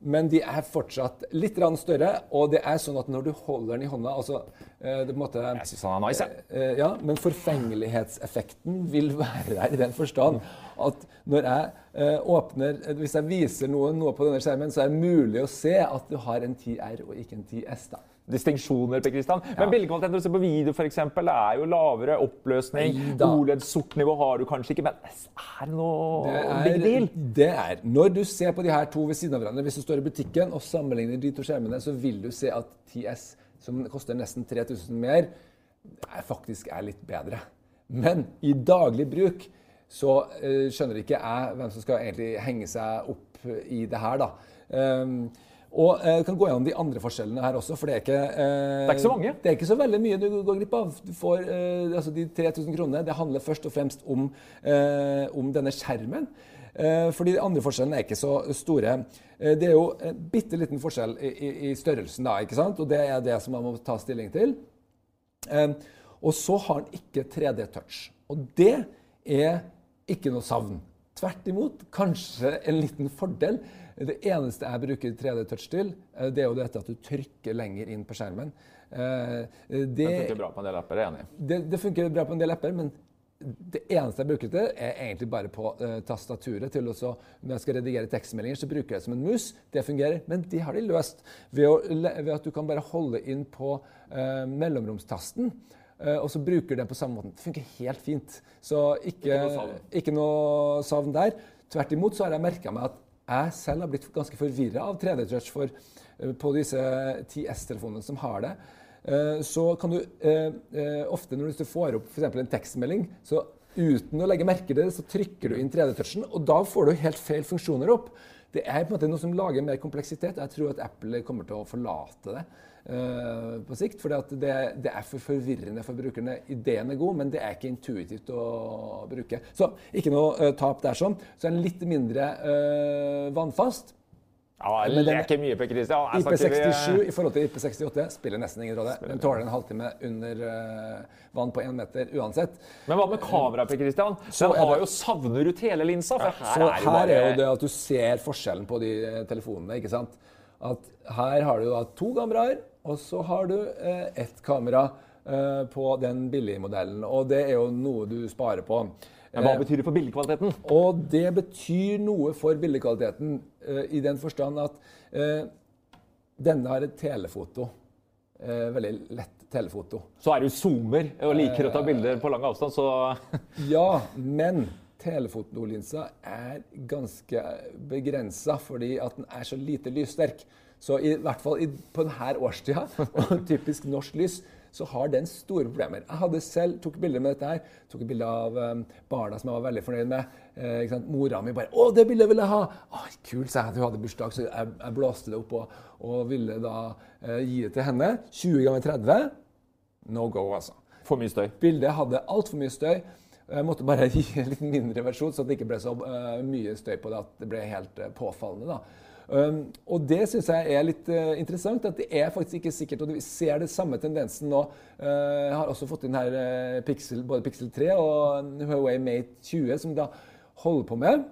Men de er fortsatt litt større, og det er sånn at når du holder den i hånda altså, eh, det på en måte, Jeg syns han er nice, jeg. Eh, Ja, men forfengelighetseffekten vil være der i den forstand at når jeg eh, åpner eh, Hvis jeg viser noen noe på denne skjermen, så er det mulig å se at du har en 10R og ikke en 10S. da. Distinksjoner, Per Christian. Men bildekvaliteten når du ser på video, for eksempel, er jo lavere oppløsning. OLED-sort nivå har du kanskje ikke, men er noe Det big deal? det er Når du ser på de her to ved siden av hverandre, hvis du står i butikken og sammenligner de to skjermene, så vil du se at 10S, som koster nesten 3000 mer, er faktisk er litt bedre. Men i daglig bruk så eh, skjønner ikke jeg hvem som skal egentlig henge seg opp i det her, da. Um, og eh, kan gå gjennom de andre forskjellene her også, for det er ikke eh, Det er ikke så mange. Det er ikke så veldig mye du går glipp av. Du får eh, altså de 3000 kronene. Det handler først og fremst om, eh, om denne skjermen. Eh, fordi de andre forskjellene er ikke så store. Eh, det er jo en bitte liten forskjell i, i, i størrelsen, da, ikke sant? og det er det som man må ta stilling til. Og så har den ikke 3D-touch. Og det er ikke noe savn. Tvert imot, kanskje en liten fordel. Det eneste jeg bruker 3D-touch til, eh, det er jo dette at du trykker lenger inn på skjermen. Eh, Det, Det funker bra på en del apper, jeg er enig. i. det, det funker bra på en del apper, men det eneste jeg bruker det til, er egentlig bare på eh, tastaturet. til også, Når jeg skal redigere tekstmeldinger, så bruker jeg det som en mus. Det fungerer. Men det har de løst ved, å, ved at du kan bare holde inn på uh, mellomromstasten. Uh, og så bruker den på samme måten. Det funker helt fint. Så ikke, Ikke noe savn. ikke noe savn der. Tvert imot så har jeg merka meg at jeg selv har blitt ganske forvirra av 3D-touch for eh, på disse 10S-telefonene som har det. Eh, så kan du eh, ofte når du får opp eksempel en tekstmelding, så uten å legge merke til det, så trykker du inn 3D-touchen, og da får du helt feil funksjoner opp. Det er på en måte noe som lager mer kompleksitet. Jeg tror at Apple kommer til å forlate det uh, på sikt. For det, det er for forvirrende for brukerne. Ideen er god, men det er ikke intuitivt å bruke. Så ikke noe uh, tap der sånn. Så er den litt mindre uh, vannfast. Ja, Men det er ikke mye, på Christian. Her IP67 i forhold til IP68 spiller nesten ingen rolle. Den tåler en halvtime under eh, vann på én meter uansett. Men hva med kamera, Per Christian? Den er har det- jo savner ut hele linsa. For her Så er jo bare er jo det at du ser forskjellen på de eh, telefonene. ikke sant? At her har du da to kameraer, og så har du eh, ett kamera eh, på den billige modellen. Og det er jo noe du sparer på. Hva Eh, betyr det for bildekvaliteten? og det betyr noe for bildekvaliteten eh, i den forstand at eh, denne har et telefoto. Veldig lett telefoto. Så er du zoomer og liker å ta bilder på lang avstand, så [laughs] Ja, men telefotolinsa er ganske begrensa fordi at den er så lite lyssterk. Så i hvert fall på denne årstida, [laughs] og typisk norsk lys, så har den store problemer. Jeg hadde selv, tok bilder med dette her. Tok et bilde av um, barna som jeg var veldig fornøyd med. Eh, ikke sant? Mora mi bare 'Å, det bildet vil jeg ha!' Å, kult, sa jeg. Hun hadde bursdag, så jeg, jeg blåste det opp og, og ville da eh, gi det til henne. 20 ganger 30. No go, altså. for mye støy. Bildet hadde altfor mye støy. Jeg måtte bare [laughs] gi en litt mindre versjon, så det ikke ble så uh, mye støy på det at det ble helt uh, påfallende. da. Og det syns jeg er litt eh, interessant. At det er faktisk ikke sikkert. Og vi ser det samme tendensen nå. Eh, jeg har også fått inn her eh, Pixel, både Pixel 3 og Huawei Mate 20, som da holder på med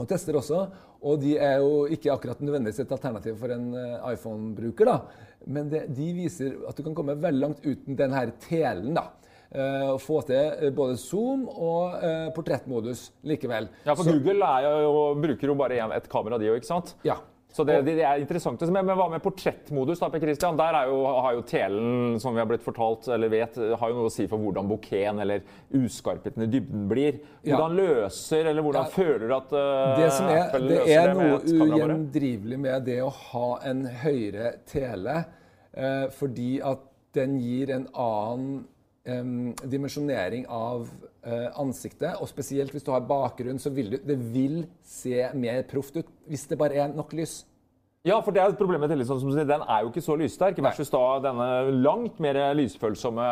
og tester også. Og de er jo ikke akkurat nødvendigvis et alternativ for en iPhone-bruker. da. Men det, de viser at du kan komme veldig langt uten den her telen. da. Eh, og få til eh, både zoom og eh, portrettmodus likevel. Ja, for Så- Google er jo, bruker jo bare et kamera, de òg, ikke sant? Ja. Så det, det, er interessant. å. Men, hva med portrettmodus? da, Per Christian? Der er jo, har jo telen, som vi har blitt fortalt, eller vet, har jo noe å si for hvordan bokeen eller uskarpheten i dybden blir. Ja. Hvordan løser, eller hvordan Ja. føler du at uh, Det som er, Apple det er noe ugjendrivelig med det å ha en høyere tele, uh, fordi at den gir en annen em, dimensjonering av uh, ansiktet. Og spesielt hvis du har bakgrunn, så vil du, det vil se mer proft ut hvis det bare er nok lys. Ja, for det er et problem med telefonen. som sier, Den er jo ikke så lyssterk. Versus da denne langt mer lysfølsomme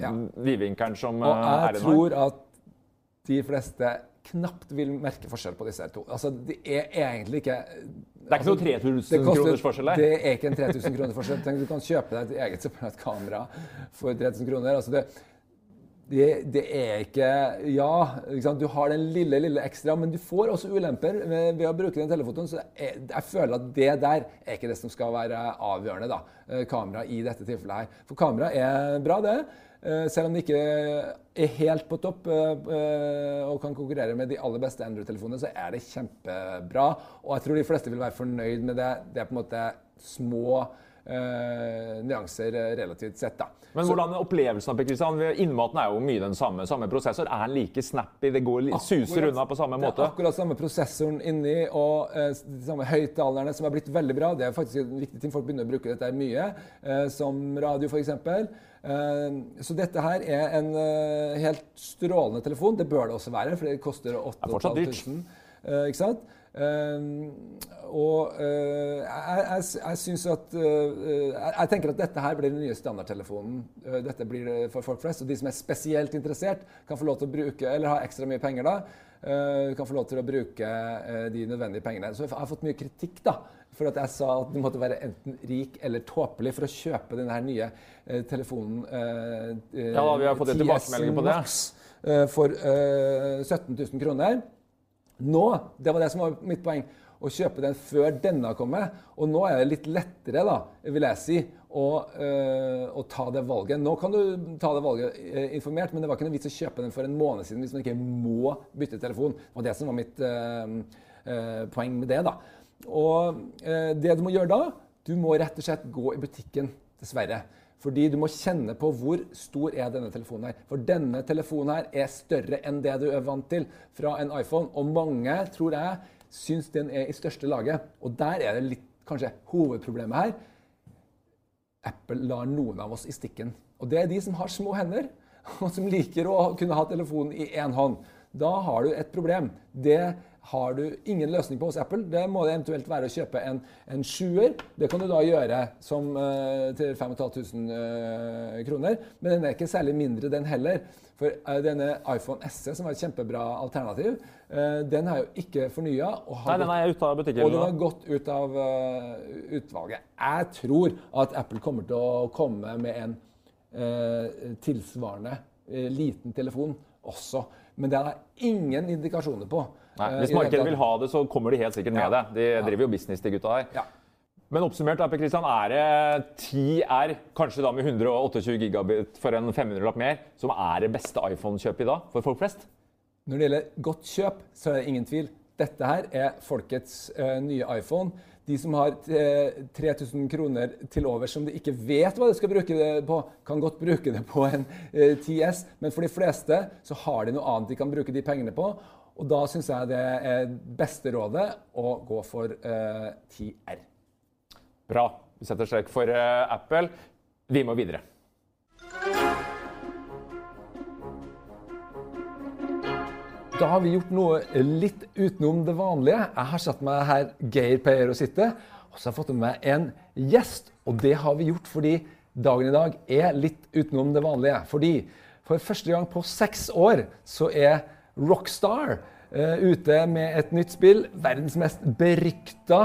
Ja. vidvinkelen som Og eh, er jeg i Og jeg tror at de fleste knapt vil merke forskjell på disse her to. Altså, det er egentlig ikke Det er ikke noe 3000 kroners forskjell der. Det er ikke en 3000 kroners forskjell. Tenk, du kan kjøpe deg et eget separat kamera for 3000 kroner. Altså, det, det, det er ikke Ja, ikke du har den lille, lille ekstra, men du får også ulemper ved, ved å bruke den telefotoen. Så jeg, jeg føler at det der er ikke det som skal være avgjørende, da. eh, Kamera i dette tilfellet her. For kamera er bra, det. Eh, Selv om de ikke er helt på topp eh, og kan konkurrere med de aller beste Android-telefonene, så er det kjempebra. Og jeg tror de fleste vil være fornøyd med det. Det er på en måte små eh, nyanser eh, relativt sett, da. Men Så- hvordan er opplevelsen av Per Christian? Innmaten er jo mye den samme. Samme prosessor. Er den like snappy? Det går, litt- suser unna på samme måte? Det er akkurat samme prosessoren inni og eh, de samme høyttalerne som har blitt veldig bra. Det er faktisk en viktig ting. Folk begynner å bruke dette mye, eh, som radio f.eks. Eh, så dette her er en eh, helt strålende telefon. Det bør det også være, for det koster er fortsatt dyrt. 8500. Eh, ikke sant? Eh, og eh, jeg, jeg, jeg syns at eh, jeg, jeg tenker at dette her blir den nye standardtelefonen. Eh, dette blir det for folk flest. Og de som er spesielt interessert, kan få lov til å bruke, eller ha ekstra mye penger da, eh, kan få lov til å bruke eh, de nødvendige pengene. Så jeg har fått mye kritikk da, for at jeg sa at du måtte være enten rik eller tåpelig for å kjøpe denne her nye eh, telefonen. eh, eh, Ja, da, vi har fått en tilbakemelding på det. Max, eh, for eh, 17 000 kroner. Nå, det var det som var mitt poeng, å kjøpe den før denne kommer. Og nå er det litt lettere, da, vil jeg si, å, øh, å ta det valget. Nå kan du ta det valget eh, informert, men det var ikke noe vits å kjøpe den for en måned siden hvis man ikke må bytte telefon. Det var det som var mitt øh, poeng med det, da. Og det du må gjøre da, du må rett og slett gå i butikken, dessverre. Fordi du må kjenne på hvor stor er denne telefonen her. For denne telefonen her er større enn det du er vant til fra en iPhone. Og mange, tror jeg, syns den er i største laget. Og der er det litt kanskje hovedproblemet her. Apple lar noen av oss i stikken. Og det er de som har små hender, [laughs] og som liker å kunne ha telefonen i én hånd. Da har du et problem. Det har du ingen løsning på hos Apple. Det må det eventuelt være å kjøpe en, en sjuer. Det kan du da gjøre som, uh, til 5500 uh, kroner. Men den er ikke særlig mindre, den heller. For uh, denne iPhone SE, som var et kjempebra alternativ, eh, den er jo ikke fornya. Nei, den er ute av butikken Og den har gått ut av eh, utvalget. Jeg tror at Apple kommer til å komme med en eh, tilsvarende eh, liten telefon også. Men det har jeg ingen indikasjoner på. Nei, eh, hvis markedet vil ha det, så kommer de helt sikkert med det. De driver jo business, de gutta her. Men oppsummert, Per Christian, er det 10R, kanskje da med 128 gigabit for en 500-lapp mer, som er det beste iPhone-kjøpet i dag for folk flest? Når det gjelder godt kjøp, så er det ingen tvil. Dette her er folkets uh, nye iPhone. De som har eh, 3000 kroner til over som de ikke vet hva de skal bruke det på, kan godt bruke det på en eh, 10S, men for de fleste så har de noe annet de kan bruke de pengene på. Og da syns jeg det er beste rådet å gå for eh, 10R. Bra. Vi setter strek for eh, Apple. Vi må videre. Da har vi gjort noe litt utenom det vanlige. Jeg har satt meg her Geir pleier å sitte, og så har jeg fått med meg en gjest. Og det har vi gjort fordi dagen i dag er litt utenom det vanlige. Fordi for første gang på seks år så er Rockstar eh, ute med et nytt spill. Verdens mest berykta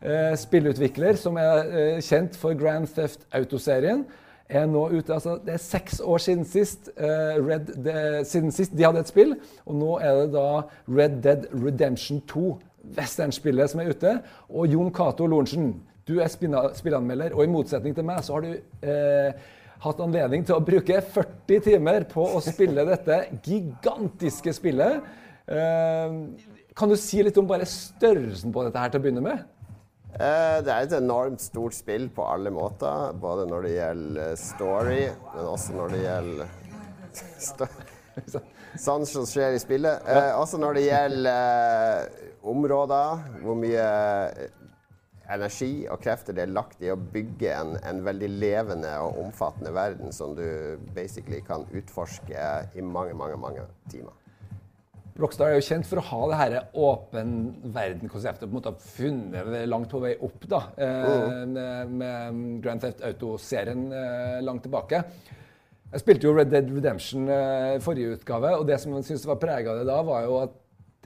eh, spillutvikler som er eh, kjent for Grand Theft Auto-serien, er nå ute altså Det er seks år siden sist, Red, de, siden sist de hadde et spill. Og nå er det da Red Dead Redemption 2, westernspillet, som er ute. Og Jon Cato Lorentzen, du er spillanmelder, og i motsetning til meg så har du eh, hatt anledning til å bruke 40 timer på å spille dette gigantiske spillet. Eh, kan du si litt om bare størrelsen på dette her til å begynne med? Eh, Det er et enormt stort spill på alle måter. Både når det gjelder story, men også når det gjelder [laughs] Sånn som skjer i spillet. Eh, også når det gjelder områder, hvor mye energi og krefter det er lagt i å bygge en, en veldig levende og omfattende verden som du basically kan utforske i mange, mange, mange timer. Rockstar er jo kjent for å ha det her åpen verden-konseptet. på en måte funnet langt på vei opp da, eh, med, med Grand Theft Auto-serien eh, langt tilbake. Jeg spilte jo Red Dead Redemption i forrige utgave, og det som jeg syntes var prega av det da, var jo at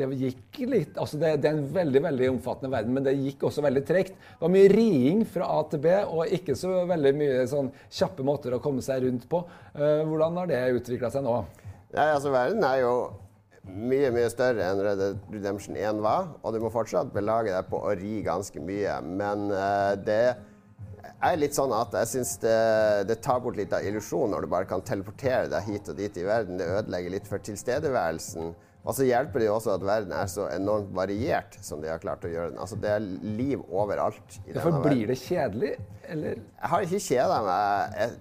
det gikk litt altså det, det er en veldig veldig omfattende verden, men det gikk også veldig tregt. Det var mye riing fra A til B, og ikke så veldig mye sånn kjappe måter å komme seg rundt på. Uh, hvordan har det utvikla seg nå? Nei, altså Verden er jo mye mye større enn Red Dead Redemption 1 var. Og du må fortsatt belage deg på å ri ganske mye. Men uh, det er litt sånn at jeg syns det, det tar bort litt av illusjonen når du bare kan teleportere deg hit og dit i verden. Det ødelegger litt for tilstedeværelsen. Og så hjelper det jo også at verden er så enormt variert som de har klart å gjøre den. Altså Det er liv overalt. i denne verden. blir det kjedelig, eller? Jeg har ikke kjeda meg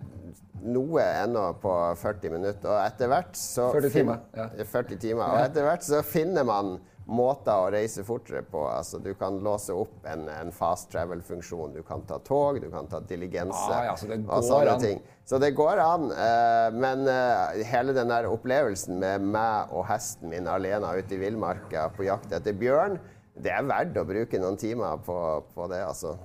noe ennå på 40 minutter. Og etter hvert så 40 timer, ja. 40 timer. Og etter hvert så finner man måter å reise fortere på. Altså, du kan låse opp en, en fast travel-funksjon. Du kan ta tog, du kan ta diligense Ah, ja, så det og sånne an. ting. Så det går an. Uh, men uh, hele den der opplevelsen med meg og hesten min alene ute i villmarka på jakt etter bjørn, det er verdt å bruke noen timer på, på det, altså.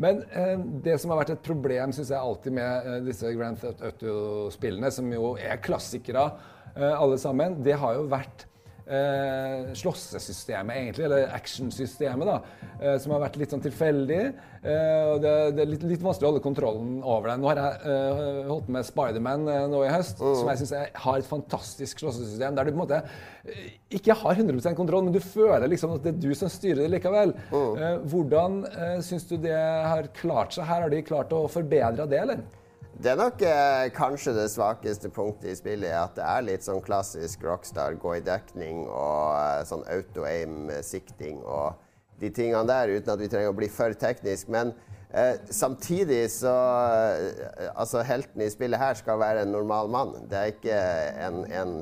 Men eh, det som har vært et problem synes jeg alltid med eh, disse Grand Theft Auto-spillene, som jo er klassikere eh, alle sammen, det har jo vært eh, slåssesystemet, egentlig, eller actionsystemet, da, eh, som har vært litt sånn tilfeldig. Eh, og det, det er litt, litt vanskelig å holde kontrollen over det. Nå har jeg eh, holdt med Spiderman eh, nå i høst, som jeg syns har et fantastisk slåssesystem, der du på en måte eh, ikke har 100% kontroll, men du føler liksom at det er du som styrer det likevel. Eh, hvordan eh, syns du det har klart seg her? Har de klart å forbedre det, eller? Det er nok eh, kanskje det svakeste punktet i spillet, at det er litt sånn klassisk Rockstar, gå i dekning og eh, sånn auto-aim-sikting og de tingene der, uten at vi trenger å bli for teknisk. Men eh, samtidig så eh, Altså, helten i spillet her skal være en normal mann. Det er ikke en, en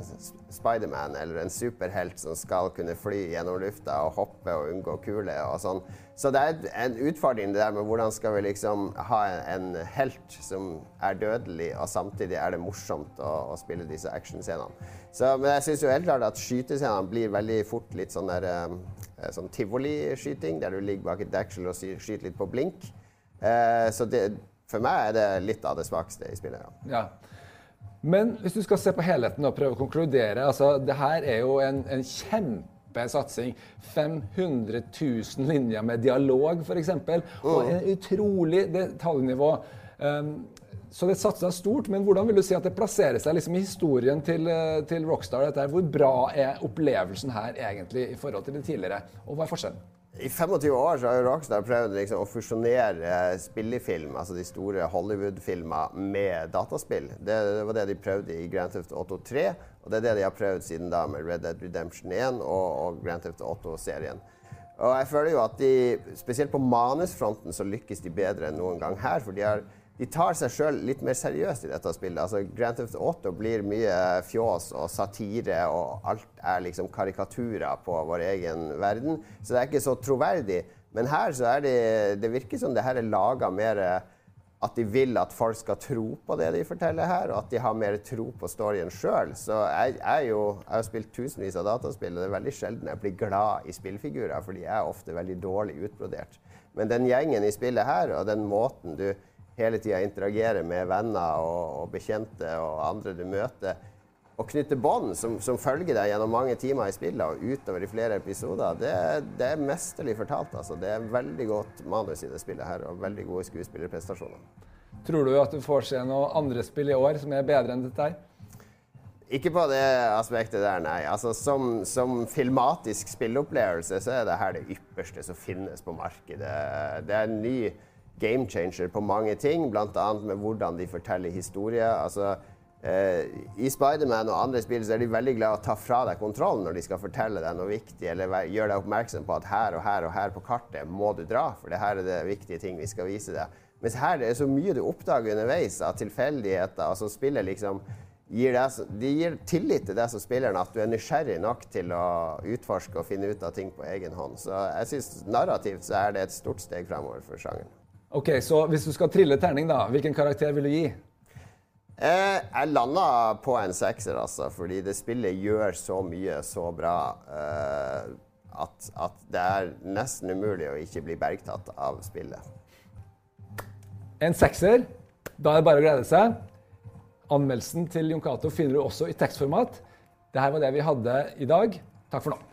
Spiderman eller en superhelt som skal kunne fly gjennom lufta og hoppe og unngå kuler og sånn. Så det er en utfordring det der med hvordan skal vi liksom ha en, helt som er dødelig, og samtidig er det morsomt å, å spille disse actionscenene. Men jeg syns jo helt klart at skytescenene blir veldig fort litt sånn der eh, sånn tivoliskyting, der du ligger bak et deksel og skyter litt på blink. Eh, så det, for meg er det litt av det svakeste i spillet. ja. Ja. Men hvis du skal se på helheten og prøve å konkludere altså Det her er jo en, en kjempesatsing. 500 000 linjer med dialog, f.eks. Og en utrolig detaljnivå. Um, så det satsa stort, men hvordan vil du si at det plasserer seg liksom i historien til, eh, til Rockstar? Hvor bra er opplevelsen her egentlig i forhold til det tidligere? Og hva er forskjellen? I 25 år har Rockstar prøvd liksom, å fusjonere spillefilm, altså de store Hollywood-filmer, med dataspill. Det, det var det de prøvde i Grand Theft Auto 3, og det er det de har prøvd siden da med Red Dead Redemption 1 og, og Grand Theft Auto-serien. Og jeg føler jo at de, spesielt på manusfronten, så lykkes de bedre enn noen gang her. For de, har, de tar seg sjøl litt mer seriøst i dette spillet. Altså Grand Theft Auto blir mye fjås og satire, og alt er liksom karikaturer på vår egen verden. Så det er ikke så troverdig. Men her så er det Det virker som det her er laga mer at de vil at folk skal tro på det de forteller her, og at de har mer tro på storyen sjøl. Så jeg, jeg, jo, jeg har spilt tusenvis av dataspill, og det er veldig sjelden jeg blir glad i spillfigurer, for de er ofte veldig dårlig utbrodert. Men den gjengen i spillet her, og den måten du hele tida interagere med venner og, og bekjente og andre du møter, å knytte bånd som, som følger deg gjennom mange timer i spillet og utover i flere episoder, det, det er mesterlig fortalt. Altså. Det er veldig godt manus i det spillet her, og veldig gode skuespillerprestasjoner. Tror du at du får se noen andre spill i år som er bedre enn dette her? Ikke på det aspektet der, nei. Altså, som, som filmatisk spilleopplevelse så er det her det ypperste som finnes på markedet. Det er en ny game changer på mange ting, bl.a. med hvordan de forteller historier. Altså, eh, I Spiderman og andre spill så er de veldig glad i å ta fra deg kontrollen når de skal fortelle deg noe viktig, eller gjøre deg oppmerksom på at her og her og her på kartet må du dra, for det her er det viktige ting vi skal vise deg. Mens her det er så mye du oppdager underveis av tilfeldigheter. altså Spillet liksom gir deg, de gir tillit til deg som spilleren, at du er nysgjerrig nok til å utforske og finne ut av ting på egen hånd. Så jeg syns narrativt så er det et stort steg fremover for sjangeren. Ok, Så hvis du skal trille terning, da, hvilken karakter vil du gi? Eh, jeg landa på en sekser, altså, fordi det spillet gjør så mye så bra eh, at, at, det er nesten umulig å ikke bli bergtatt av spillet. En sekser. Da er det bare å glede seg. Anmeldelsen til Jon Cato finner du også i tekstformat. Dette var det vi hadde i dag. Takk for nå.